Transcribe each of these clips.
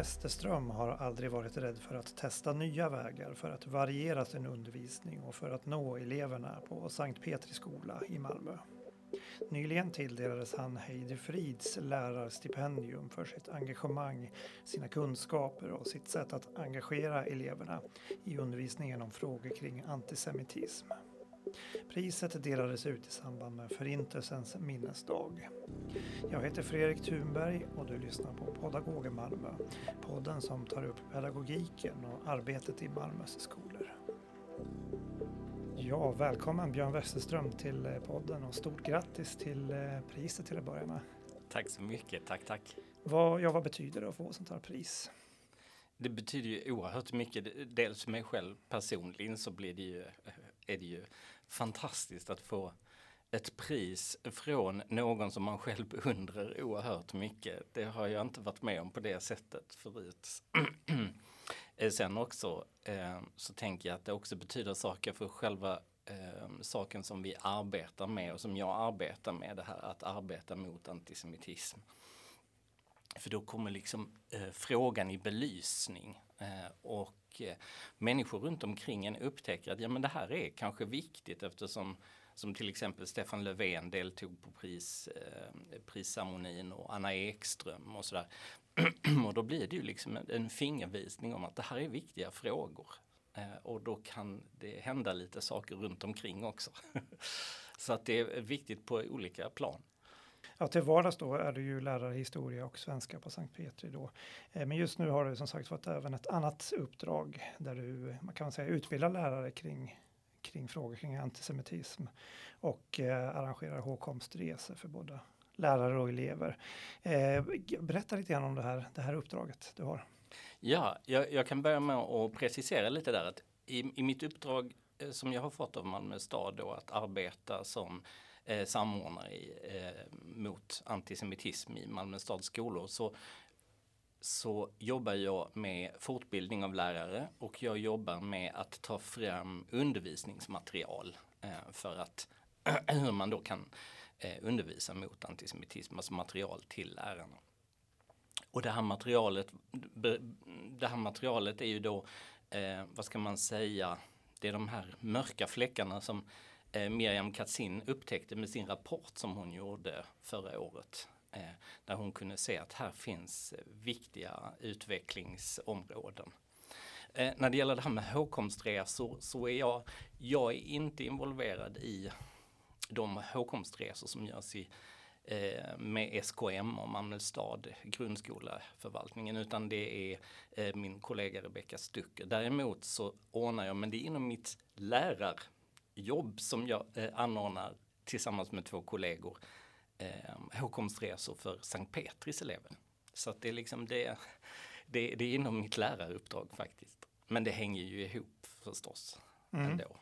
Westerström har aldrig varit rädd för att testa nya vägar för att variera sin undervisning och för att nå eleverna på Sankt Petri skola i Malmö. Nyligen tilldelades han Heidi Frids lärarstipendium för sitt engagemang, sina kunskaper och sitt sätt att engagera eleverna i undervisningen om frågor kring antisemitism. Priset delades ut i samband med Förintelsens minnesdag. Jag heter Fredrik Thunberg och du lyssnar på Podagoger Malmö. Podden som tar upp pedagogiken och arbetet i Malmös skolor. Ja, välkommen Björn Westerström till eh, podden och stort grattis till eh, priset till att börja med. Tack så mycket, tack tack. Vad, ja, vad betyder det att få sånt här pris? Det betyder ju oerhört mycket. Dels för mig själv personligen så blir det ju, är det ju fantastiskt att få ett pris från någon som man själv beundrar oerhört mycket. Det har jag inte varit med om på det sättet förut. Eh, sen också eh, så tänker jag att det också betyder saker för själva eh, saken som vi arbetar med och som jag arbetar med, det här att arbeta mot antisemitism. För då kommer liksom eh, frågan i belysning eh, och eh, människor runt omkring en upptäcker att ja, men det här är kanske viktigt eftersom som till exempel Stefan Löfven deltog på pris, eh, prisceremonin och Anna Ekström och sådär. och då blir det ju liksom en, en fingervisning om att det här är viktiga frågor. Eh, och då kan det hända lite saker runt omkring också. Så att det är viktigt på olika plan. Ja, till vardags då är du ju lärare i historia och svenska på Sankt Petri då. Eh, men just nu har du som sagt fått även ett annat uppdrag där du man kan säga utbildar lärare kring kring frågor kring antisemitism och eh, arrangerar hågkomstresor för både lärare och elever. Eh, berätta lite grann om det här, det här uppdraget du har. Ja, jag, jag kan börja med att precisera lite där att i, i mitt uppdrag eh, som jag har fått av Malmö stad då att arbeta som eh, samordnare i, eh, mot antisemitism i Malmö stads skolor så så jobbar jag med fortbildning av lärare och jag jobbar med att ta fram undervisningsmaterial eh, för att hur man då kan eh, undervisa mot antisemitism, alltså material till lärarna. Och det här materialet, det här materialet är ju då, eh, vad ska man säga, det är de här mörka fläckarna som Eh, Miriam Katzin upptäckte med sin rapport som hon gjorde förra året. Eh, där hon kunde se att här finns viktiga utvecklingsområden. Eh, när det gäller det här med hågkomstresor så är jag, jag är inte involverad i de hågkomstresor som görs i, eh, med SKM och Malmö stad grundskoleförvaltningen utan det är eh, min kollega Rebecka Stucker. Däremot så ordnar jag, men det är inom mitt lärar lärarjobb som jag anordnar tillsammans med två kollegor eh, hågkomstresor för Sankt Petris elever. Så att det är liksom det, det, det är inom mitt läraruppdrag faktiskt. Men det hänger ju ihop förstås mm. ändå.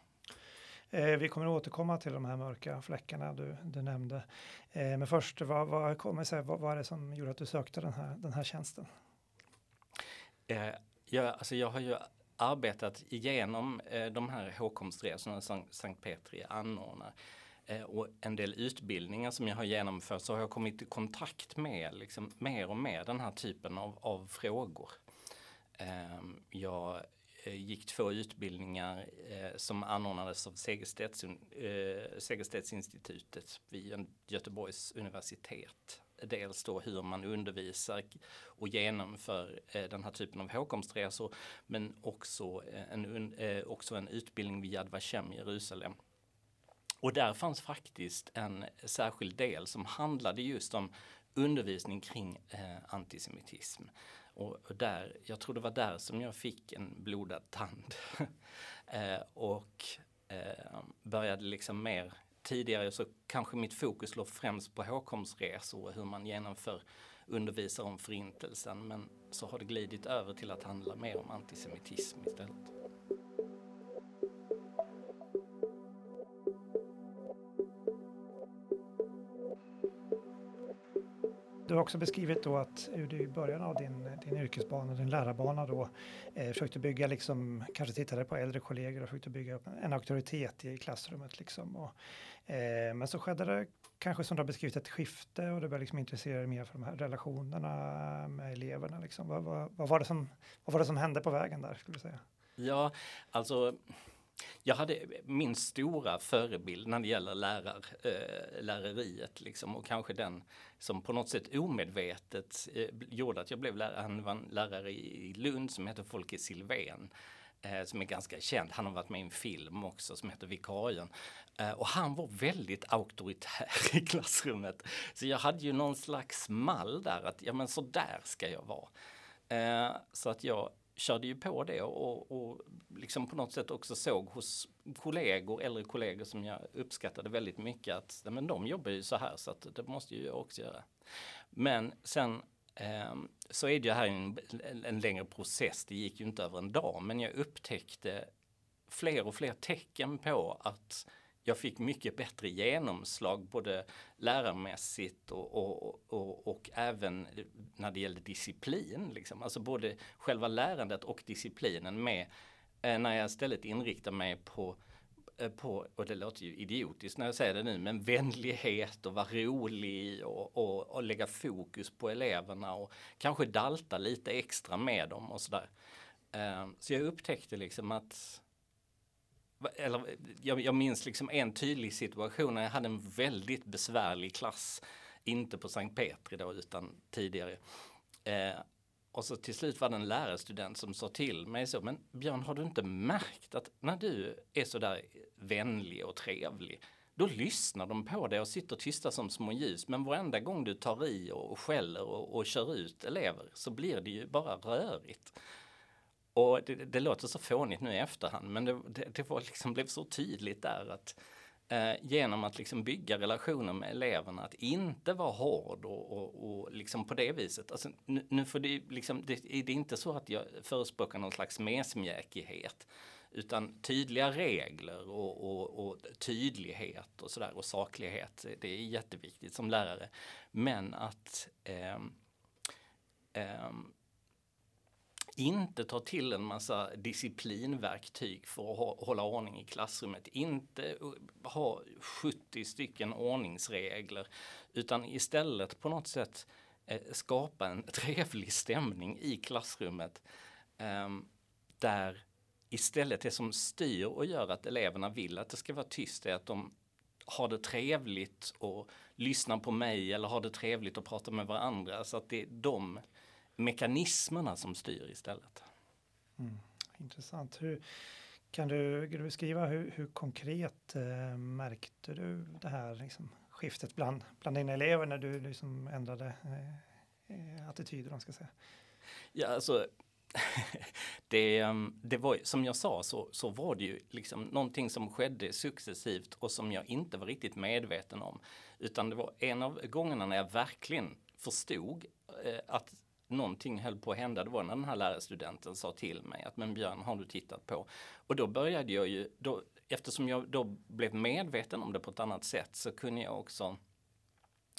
Eh, vi kommer att återkomma till de här mörka fläckarna du, du nämnde. Eh, men först, vad, vad, kommer sig, vad var det som gjorde att du sökte den här, den här tjänsten? Eh, jag, alltså jag har ju arbetat igenom eh, de här hågkomstresorna som Sankt Petri anordnar. Eh, och en del utbildningar som jag har genomfört så har jag kommit i kontakt med liksom, mer och mer den här typen av, av frågor. Ehm, jag eh, gick två utbildningar som anordnades av Segerstedts, Segerstedtsinstitutet vid Göteborgs universitet. Dels då hur man undervisar och genomför eh, den här typen av hågkomstresor men också eh, en, eh, också en utbildning vid Yad Vashem i Jerusalem och där fanns faktiskt en särskild del som handlade just om undervisning kring eh, antisemitism. Och, och, där, jag tror det var där som jag fick en blodad tand. eh, och eh, började liksom mer tidigare så kanske mitt fokus låg främst på hågkomstresor och hur man genomför undervisar om förintelsen. Men så har det glidit över till att handla mer om antisemitism istället. Du har också beskrivit då att du i början av din, din yrkesbana, din lärarbana då, eh, försökte bygga liksom, kanske tittade på äldre kollegor och försökte bygga en auktoritet i klassrummet liksom. Och, eh, men så skedde det kanske som du har beskrivit ett skifte och du började liksom intressera dig mer för de här relationerna med eleverna. Liksom. Vad, vad, vad, var det som, vad var det som hände på vägen där skulle du säga? Ja, alltså jag hade min stora förebild när det gäller lärar, eh, äh, lärariet liksom, och kanske den som på något sätt omedvetet äh, gjorde att jag blev lärare. Han var en lärare i Lund som heter Folke Silvén äh, som är ganska känd. Han har varit med i en film också som heter Vikarien. och han var väldigt auktoritär i klassrummet. Så jag hade ju någon slags mall där att ja men så där ska jag vara. så att jag körde ju på det och, och liksom på något sätt också såg hos kollegor, äldre kollegor som jag uppskattade väldigt mycket att men de jobbar ju så här så att det måste ju jag också göra. Men sen eh, så är det ju här en, en längre process, det gick ju inte över en dag, men jag upptäckte fler och fler tecken på att jag fick mycket bättre genomslag både lärarmässigt och, och, och, och även när det gällde disciplin. Liksom. Alltså både själva lärandet och disciplinen med eh, när jag istället inriktar mig på eh, på, och det låter ju idiotiskt när jag säger det nu, men vänlighet och vara rolig och, och, och lägga fokus på eleverna och kanske dalta lite extra med dem och sådär. Eh, så jag upptäckte liksom att eller, jag, jag minns liksom en tydlig situation när jag hade en väldigt besvärlig klass. Inte på Sankt Petri då utan tidigare. Eh, och så till slut var det en lärarstudent som sa till mig så, men Björn har du inte märkt att när du är så där vänlig och trevlig, då lyssnar de på dig och sitter tysta som små ljus. Men varenda gång du tar i och skäller och, och kör ut elever så blir det ju bara rörigt. Och det, det, låter så fånigt nu i efterhand men det, det, det var liksom, blev så tydligt där att eh, genom att liksom bygga relationer med eleverna, att inte vara hård och, och, och liksom på det viset. Alltså, nu, nu får det, liksom, det, det är inte så att jag förespråkar någon slags mesmjäkighet utan tydliga regler och, och, och, tydlighet och sådär och saklighet. Det är jätteviktigt som lärare. Men att eh, eh, inte ta till en massa disciplinverktyg för att hålla ordning i klassrummet. Inte ha 70 stycken ordningsregler utan istället på något sätt eh, skapa en trevlig stämning i klassrummet eh, där istället det som styr och gör att eleverna vill att det ska vara tyst är att de har det trevligt och lyssnar på mig eller har det trevligt och pratar med varandra. Så att det är de mekanismerna som styr istället. Mm, intressant. Hur, kan, du, beskriva hur, hur konkret eh, märkte du det här liksom, skiftet bland, bland dina elever när du liksom ändrade eh, eh attityder? Ska säga? Ja, alltså, det, ehm, det var som jag sa så, så var det ju liksom någonting som skedde successivt och som jag inte var riktigt medveten om. Utan det var en av gångerna när jag verkligen förstod eh, att någonting höll på att hända. Det var när den här lärarstudenten sa till mig att men Björn har du tittat på? Och då började jag ju, då, eftersom jag då blev medveten om det på ett annat sätt så kunde jag också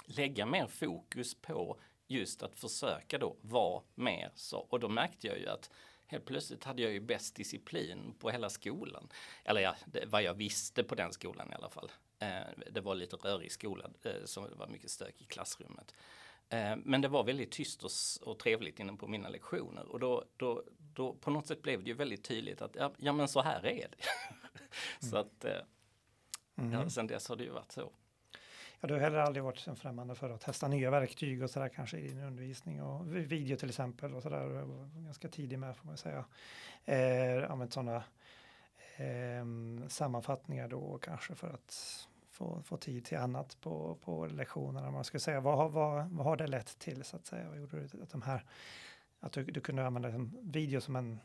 lägga mer fokus på just att försöka då vara mer så. Och då märkte jag ju att helt plötsligt hade jag ju bäst disciplin på hela skolan. Eller ja, det, vad jag visste på den skolan i alla fall. Eh, det var lite rörig skola, eh, så det var mycket stök i klassrummet. Eh, men det var väldigt tyst och, och trevligt inne på mina lektioner och då, då, då på något sätt blev det ju väldigt tydligt att ja, ja men så här är det. så mm. att eh, mm. ja, sen dess har det ju varit så. Ja, du har heller aldrig varit främmande för att testa nya verktyg och sådär kanske i din undervisning och video till exempel och sådär. Ganska tidig med får man säga. Eh, använt sådana eh, sammanfattningar då kanske för att få, få tid till annat på, på lektionerna. Man skulle säga, vad, har, vad, vad har det lett till så att säga? Vad gjorde du att de här att du, du kunde använda liksom video som en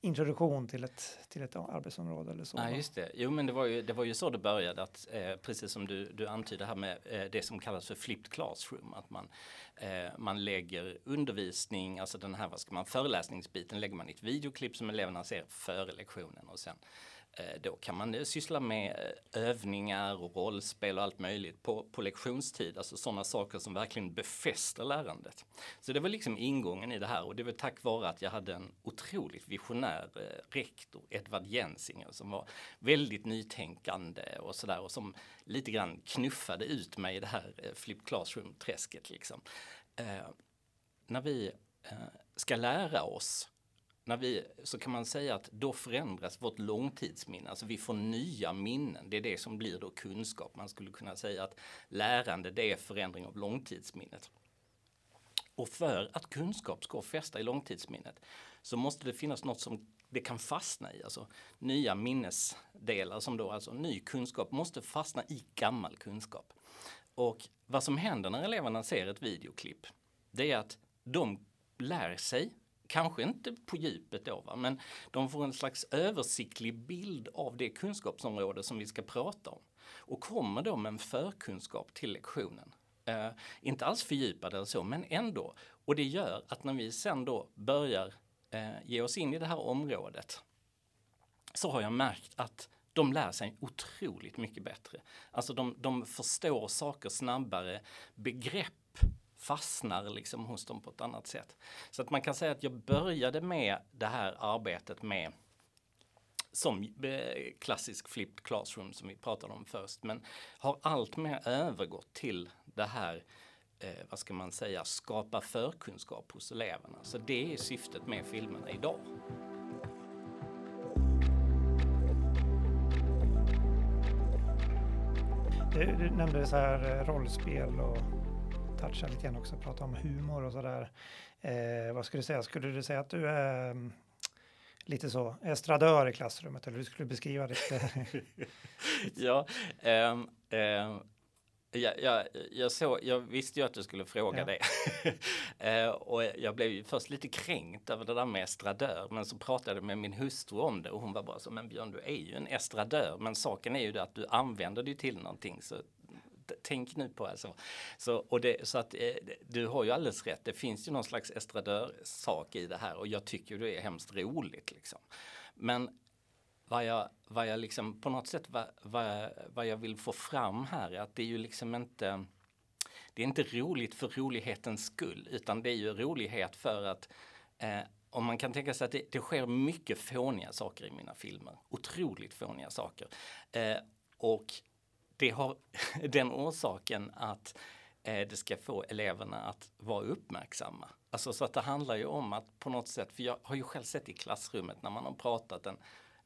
introduktion till ett, till ett arbetsområde eller så. Ja, just det. Jo, men det var ju, det var ju så det började att eh, precis som du, du antyder här med eh, det som kallas för flipped classroom, att man, eh, man lägger undervisning, alltså den här, vad ska man, föreläsningsbiten lägger man i ett videoklipp som eleverna ser före lektionen och sen Eh, då kan man syssla med eh, övningar och rollspel och allt möjligt på, på lektionstid, alltså sådana saker som verkligen befäster lärandet. Så det var liksom ingången i det här och det var tack vare att jag hade en otroligt visionär eh, rektor, Edvard Jensinger, som var väldigt nytänkande och sådär och som lite grann knuffade ut mig i det här flip classroom-träsket liksom. Eh, när vi eh, ska lära oss när vi, så kan man säga att då förändras vårt långtidsminne, alltså vi får nya minnen. Det är det som blir då kunskap. Man skulle kunna säga att lärande det är förändring av långtidsminnet. Och för att kunskap ska fästa i långtidsminnet så måste det finnas något som det kan fastna i, alltså nya minnesdelar som då alltså ny kunskap måste fastna i gammal kunskap. Och vad som händer när eleverna ser ett videoklipp, det är att de lär sig kanske inte på djupet då, va? men de får en slags översiktlig bild av det kunskapsområde som vi ska prata om. Och kommer då med en förkunskap till lektionen. Eh, inte alls fördjupad eller så, men ändå. Och det gör att när vi sen då börjar eh, ge oss in i det här området så har jag märkt att de lär sig otroligt mycket bättre. Alltså de, de förstår saker snabbare, begrepp fastnar liksom hos dem på ett annat sätt. Så att man kan säga att jag började med det här arbetet med som eh, klassisk flipped classroom som vi pratade om först, men har allt mer övergått till det här eh, vad ska man säga, skapa förkunskap hos eleverna. Så det är syftet med filmerna idag. Du, du nämnde så här eh, rollspel och toucha lite grann också, prata om humor och sådär. Eh, vad skulle du säga? Skulle du säga att du är mm, lite så estradör i klassrummet eller hur skulle du beskriva det? ja, um, um, jag, jag, jag, så, jag visste ju att du skulle fråga ja. det. uh, och jag blev ju först lite kränkt över det där med estradör. Men så pratade jag med min hustru om det och hon var bara så, men Björn du är ju en estradör. Men saken är ju det att du använder det till någonting. Så tänk nu på alltså. Så, och det, så att eh, du har ju alldeles rätt. Det finns ju någon slags estradörsak i det här och jag tycker det är hemskt roligt liksom. Men vad jag, vad jag liksom på något sätt vad, vad, vad jag vill få fram här är att det är ju liksom inte det är inte roligt för rolighetens skull utan det är ju rolighet för att eh, om man kan tänka sig att det, det, sker mycket fåniga saker i mina filmer. Otroligt fåniga saker. Eh, och det har den orsaken att eh, det ska få eleverna att vara uppmärksamma. Alltså så att det handlar ju om att på något sätt, för jag har ju själv sett i klassrummet när man har pratat en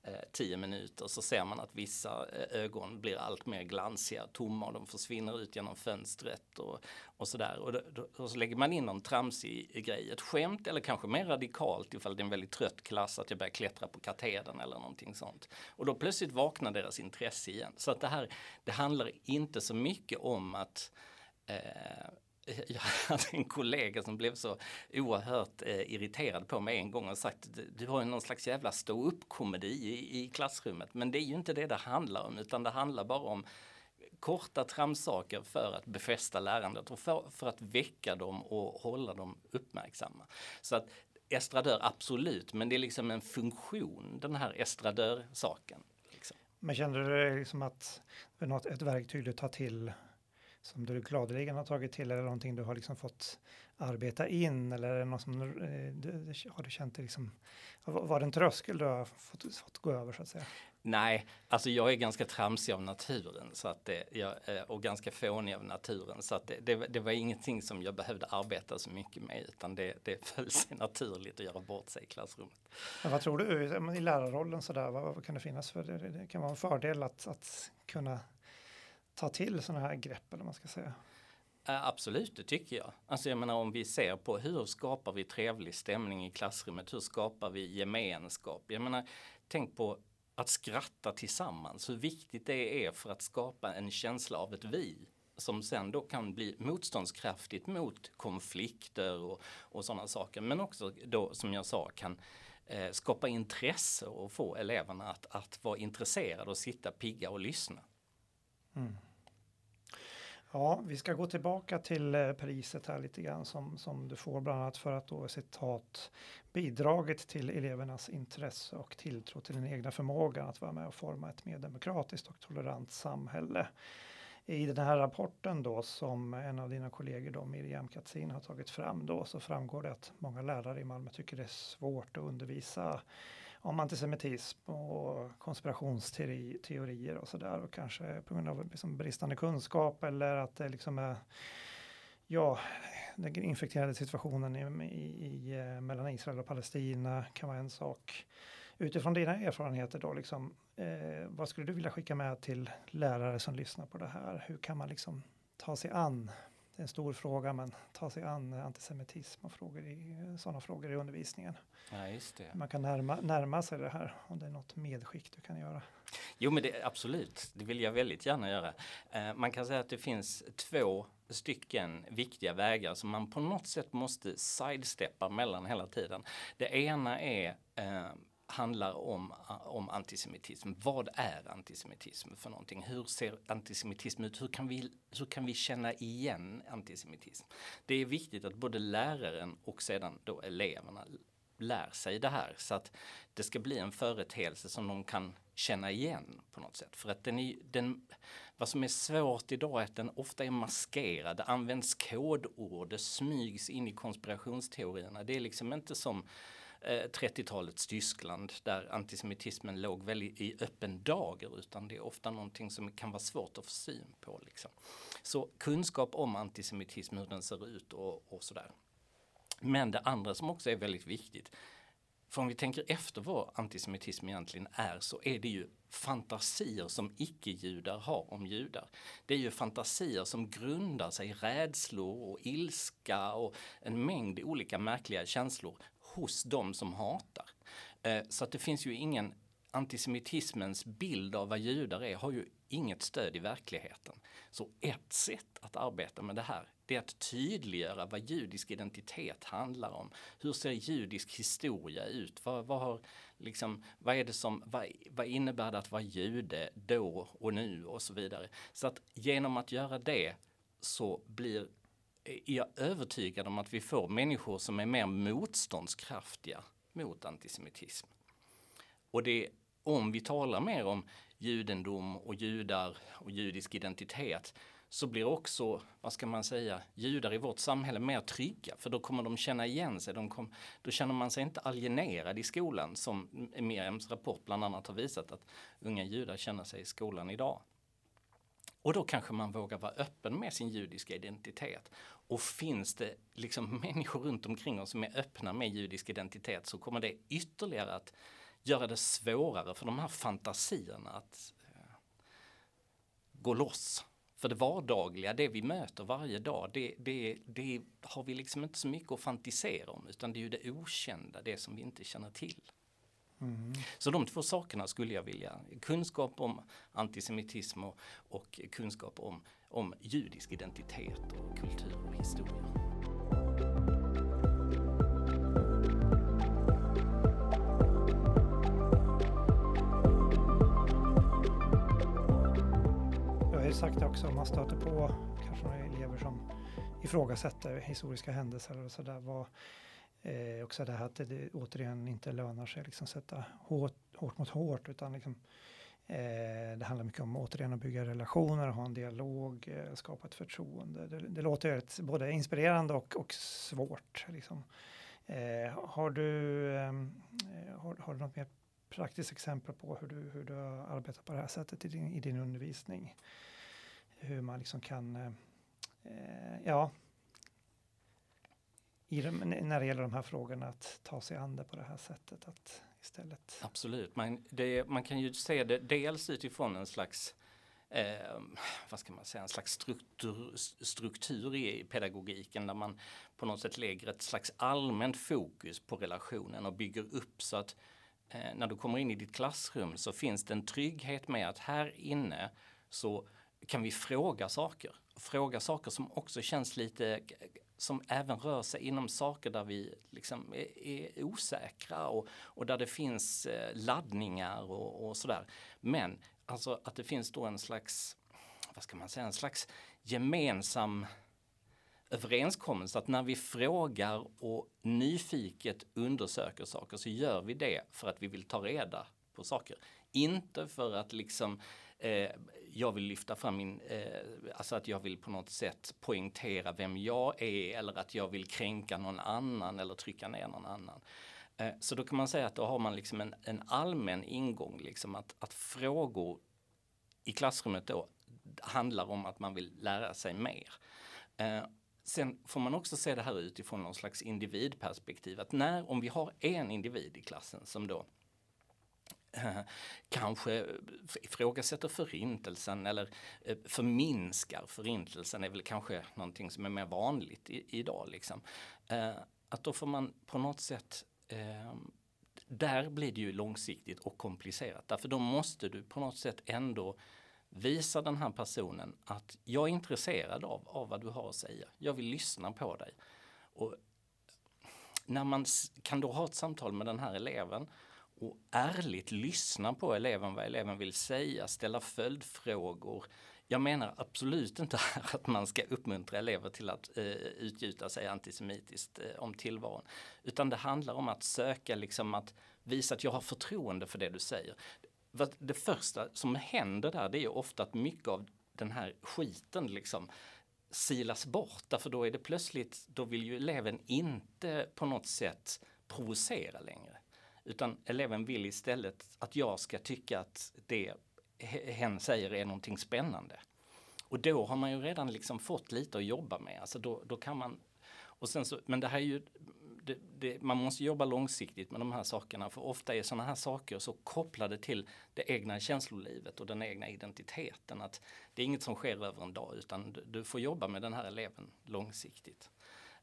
Eh, tio minuter så ser man att vissa eh, ögon blir allt mer glansiga, tomma och de försvinner ut genom fönstret och, och sådär. Och, då, och så lägger man in någon tramsig grej, ett skämt eller kanske mer radikalt ifall det är en väldigt trött klass att jag börjar klättra på katedern eller någonting sånt. Och då plötsligt vaknar deras intresse igen. Så att det här, det handlar inte så mycket om att eh, jag hade en kollega som blev så oerhört eh, irriterad på mig en gång och sagt du har ju någon slags jävla stå upp komedi i, i klassrummet. Men det är ju inte det det handlar om utan det handlar bara om korta tramsaker för att befästa lärandet och för, för att väcka dem och hålla dem uppmärksamma. Så att estradör, absolut, men det är liksom en funktion, den här estradör-saken. Liksom. Men kände du liksom att det är något, ett verktyg du tar till som du gladeligen har tagit till eller någonting du har liksom fått arbeta in eller är det något som eh, du, har du känt det liksom, var det en tröskel du har fått, fått gå över så att säga? Nej, alltså jag är ganska tramsig av naturen så att det, jag, eh, och ganska fånig av naturen så att det, det, det, var ingenting som jag behövde arbeta så mycket med utan det, det föll sig naturligt att göra bort sig i klassrummet. Men vad tror du i lärarrollen så där, vad, vad kan det finnas för det, det kan vara en fördel att, att kunna ta till sådana här grepp eller man ska säga? Absolut, det tycker jag. Alltså jag menar om vi ser på hur skapar vi trevlig stämning i klassrummet? Hur skapar vi gemenskap? Jag menar, tänk på att skratta tillsammans, hur viktigt det är för att skapa en känsla av ett vi som sen då kan bli motståndskraftigt mot konflikter och, och sådana saker. Men också då som jag sa kan eh, skapa intresse och få eleverna att, att vara intresserade och sitta pigga och lyssna. Mm. Ja, vi ska gå tillbaka till eh, priset här lite grann som, som du får bland annat för att då citat bidragit till elevernas intresse och tilltro till den egna förmågan att vara med och forma ett mer demokratiskt och tolerant samhälle. I den här rapporten då som en av dina kollegor då Miriam Katzin har tagit fram då så framgår det att många lärare i Malmö tycker det är svårt att undervisa om antisemitism och konspirationsteorier och sådär och kanske på grund av liksom bristande kunskap eller att det liksom är ja, den infekterade situationen i, i, i, eh, mellan Israel och Palestina kan vara en sak. Utifrån dina erfarenheter då, liksom, eh, vad skulle du vilja skicka med till lärare som lyssnar på det här? Hur kan man liksom ta sig an det är en stor fråga, men ta sig an antisemitism och frågor i, sådana frågor i undervisningen. Ja. Man kan närma, närma sig det här om det är något medskick du kan göra. Jo, men det, absolut, det vill jag väldigt gärna göra. Eh, man kan säga att det finns två stycken viktiga vägar som man på något sätt måste sidesteppa mellan hela tiden. Det ena är eh, handlar om, eh, om antisemitism. Vad är antisemitism för någonting? Hur ser antisemitism ut? Hur kan, vi, hur kan vi känna igen antisemitism? Det är viktigt att både läraren och sedan då eleverna lär sig det här så att det ska bli en företeelse som de kan känna igen på något sätt. För att den är, den, vad som är svårt idag är att den ofta är maskerad. Det används kodord, det smygs in i konspirationsteorierna. Det är liksom inte som Eh, 30-talets Tyskland där antisemitismen låg väldigt i öppen dager utan det är ofta någonting som kan vara svårt att få syn på. Liksom. Så kunskap om antisemitism, hur den ser ut och, och sådär. Men det andra som också är väldigt viktigt för om vi tänker efter vad antisemitism egentligen är så är det ju fantasier som icke-judar har om judar. Det är ju fantasier som grundar sig i rädslor och ilska och en mängd olika märkliga känslor hos de som hatar. Eh, så att det finns ju ingen antisemitismens bild av vad judar är har ju inget stöd i verkligheten. Så ett sätt att arbeta med det här det är att tydliggöra vad judisk identitet handlar om. Hur ser judisk historia ut? Vad, vad, har, liksom, vad, är det som, vad, vad innebär det att vara jude då och nu och så vidare. Så att genom att göra det så blir är jag övertygad om att vi får människor som är mer motståndskraftiga mot antisemitism. Och det, om vi talar mer om judendom och judar och judisk identitet så blir också, vad ska man säga, judar i vårt samhälle mer trygga för då kommer de känna igen sig. De kom, då känner man sig inte alienerad i skolan som Miriams rapport bland annat har visat att unga judar känner sig i skolan idag. Och då kanske man vågar vara öppen med sin judiska identitet. Och finns det liksom människor runt omkring oss som är öppna med judisk identitet så kommer det ytterligare att göra det svårare för de här fantasierna att eh, gå loss. För det vardagliga, det vi möter varje dag, det, det, det har vi liksom inte så mycket att fantisera om utan det är ju det okända, det som vi inte känner till. Mm. Så de två sakerna skulle jag vilja, kunskap om antisemitism och, och kunskap om, om judisk identitet och kultur och historia. Jag har ju sagt det också, om man stöter på kanske några elever som ifrågasätter historiska händelser och sådär. Eh, också det här att det, det återigen inte lönar sig liksom sätta hårt, hårt mot hårt utan liksom, eh, det handlar mycket om återigen att bygga relationer, ha en dialog, eh, skapa ett förtroende. Det, det låter ett, både inspirerande och, och svårt. Liksom. Eh, har, du, ehm, eh, har, har du något mer praktiskt exempel på hur du, hur du arbetar på det här sättet i din, i din undervisning? Hur man liksom kan, eh, eh ja, i de, när det gäller de här frågorna att ta sig an det på det här sättet. Att istället. Absolut, man, det, man kan ju se det dels utifrån en slags eh, vad ska man säga, en slags struktur, struktur i pedagogiken där man på något sätt lägger ett slags allmänt fokus på relationen och bygger upp så att eh, när du kommer in i ditt klassrum så finns det en trygghet med att här inne så kan vi fråga saker. Fråga saker som också känns lite som även rör sig inom saker där vi liksom är, är osäkra och, och, där det finns eh, laddningar och, och sådär. Men alltså att det finns då en slags vad ska man säga, en slags gemensam överenskommelse att när vi frågar och nyfiket undersöker saker så gör vi det för att vi vill ta reda på saker. Inte för att liksom eh, jag vill lyfta fram min, eh, alltså att jag vill på något sätt poängtera vem jag är eller att jag vill kränka någon annan eller trycka ner någon annan. Eh, så då kan man säga att då har man liksom en, en allmän ingång, liksom att, att frågor i klassrummet då handlar om att man vill lära sig mer. Eh, sen får man också se det här utifrån någon slags individperspektiv. Att när, om vi har en individ i klassen som då kanske ifrågasätter förintelsen eller eh, förminskar förintelsen är väl kanske någonting som är mer vanligt i, idag. Liksom. Eh, att då får man på något sätt ehm, där blir det ju långsiktigt och komplicerat. Därför då måste du på något sätt ändå visa den här personen att jag är intresserad av, av vad du har att säga. Jag vill lyssna på dig. Och när man kan då ha ett samtal med den här eleven och ärligt lyssna på eleven, vad eleven vill säga, ställa följdfrågor. Jag menar absolut inte att man ska uppmuntra elever till att eh, utgjuta sig antisemitiskt eh, om tillvaron. Utan det handlar om att söka liksom att visa att jag har förtroende för det du säger det första som händer där det är ju ofta att mycket av den här skiten liksom silas bort. Därför då är det plötsligt, då vill ju eleven inte på något sätt provocera längre. Utan eleven vill istället att jag ska tycka att det hen säger är någonting spännande. Och då har man ju redan liksom fått lite att jobba med. Alltså då, då kan man, och sen så, men det här är ju det, det, man måste jobba långsiktigt med de här sakerna för ofta är sådana här saker så kopplade till det egna känslolivet och den egna identiteten. Att det är inget som sker över en dag utan du, du får jobba med den här eleven långsiktigt.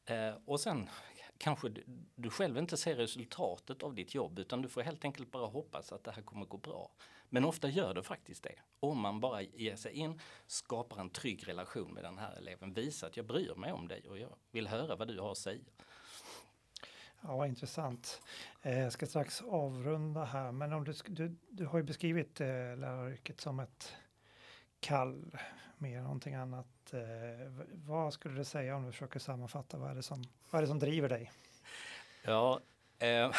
Eh, och sen kanske du, du, själv inte ser resultatet av ditt jobb utan du får helt enkelt bara hoppas att det här kommer gå bra. Men ofta gör det faktiskt det. Om man bara ger sig in, skapar en trygg relation med den här eleven, visar att jag bryr mig om dig och jag vill höra vad du har att säga. Ja, intressant. Eh, jag ska strax avrunda här, men om du, du, du har ju beskrivit eh, läraryrket som ett kall, mer än någonting annat. Eh, vad skulle du säga om du försöker sammanfatta? Vad är det som, vad är det som driver dig? Ja, eh,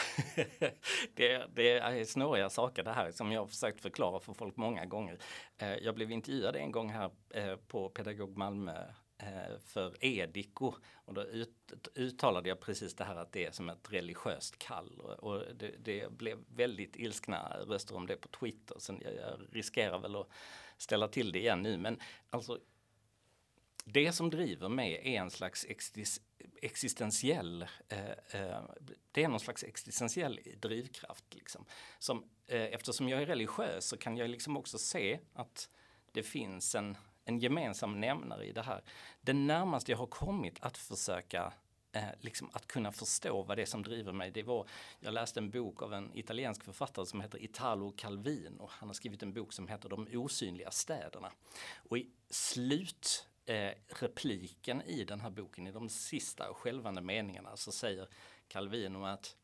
det, det, är snåriga saker det här som jag har försökt förklara för folk många gånger. Eh, jag blev intervjuad en gång här eh, på Pedagog Malmö eh, för Ediko. Och då ut, uttalade jag precis det här att det är som ett religiöst kall. Och det, det blev väldigt ilskna röster om det på Twitter. Så jag, jag riskerar väl att ställa till det igen nu. Men alltså det som driver mig är en slags existentiell, eh, eh, det är någon slags existentiell drivkraft. Liksom. Som, eh, eftersom jag är religiös så kan jag liksom också se att det finns en en gemensam nämnare i det här. Det närmaste jag har kommit att försöka eh, liksom att kunna förstå vad det är som driver mig, det var, jag läste en bok av en italiensk författare som heter Italo Calvino. Han har skrivit en bok som heter De osynliga städerna. Och i slut eh, i den här boken, i de sista skälvande meningarna, så säger Calvino att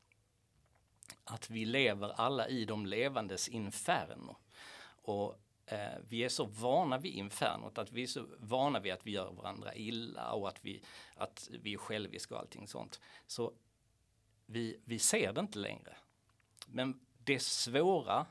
att vi lever alla i de levandes inferno. Och eh, vi är så vana vid infernot, att vi är så vana vid att vi gör varandra illa och att vi, att vi är själviska och allting sånt. Så vi, vi ser det inte längre. Men det svåra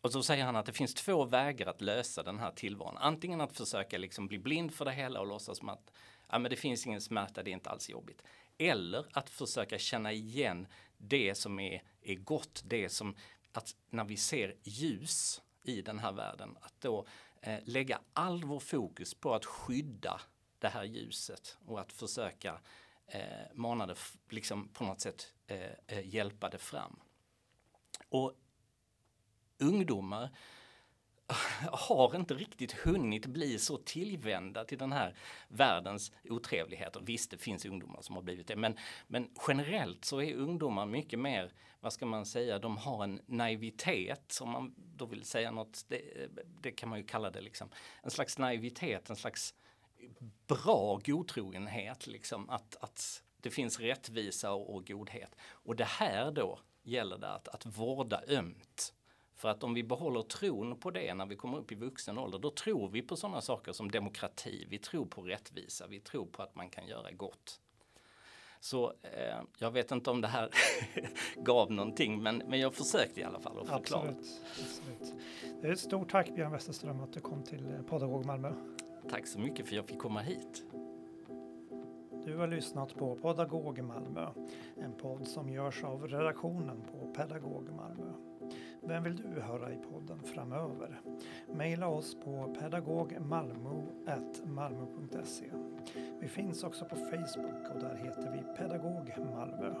och så säger han att det finns två vägar att lösa den här tillvaron. Antingen att försöka liksom bli blind för det hela och låtsas som att ja, men det finns ingen smärta, det är inte alls jobbigt. Eller att försöka känna igen det som är, är gott, det som att när vi ser ljus i den här världen. Att då eh, lägga all vår fokus på att skydda det här ljuset och att försöka eh, mana det, liksom på något sätt eh, eh hjälpa det fram. Och ungdomar har inte riktigt hunnit bli så tillvända till den här världens otrevligheter. Visst, det finns ungdomar som har blivit det, men, men generellt så är ungdomar mycket mer, vad ska man säga, de har en naivitet, om man då vill säga något, det, det kan man ju kalla det liksom, en slags naivitet, en slags bra godtrogenhet, liksom, att, att det finns rättvisa och, och godhet. Och det här då gäller det att, att vårda ömt för att om vi behåller tron på det när vi kommer upp i vuxen ålder, då tror vi på sådana saker som demokrati, vi tror på rättvisa, vi tror på att man kan göra gott. Så eh, jag vet inte om det här gav någonting, men, men jag försökte i alla fall att förklara. Absolut, absolut. Det är ett stort tack Björn Westerström att du kom till eh, Podagog Malmö. Tack så mycket för att jag fick komma hit. Du har lyssnat på Podagog Malmö, en podd som görs av redaktionen på Pedagog Malmö. Vem vill du höra i podden framöver? Maila oss på pedagogmalmo.malmo.se. Vi finns också på Facebook och där heter vi Pedagog Malmö.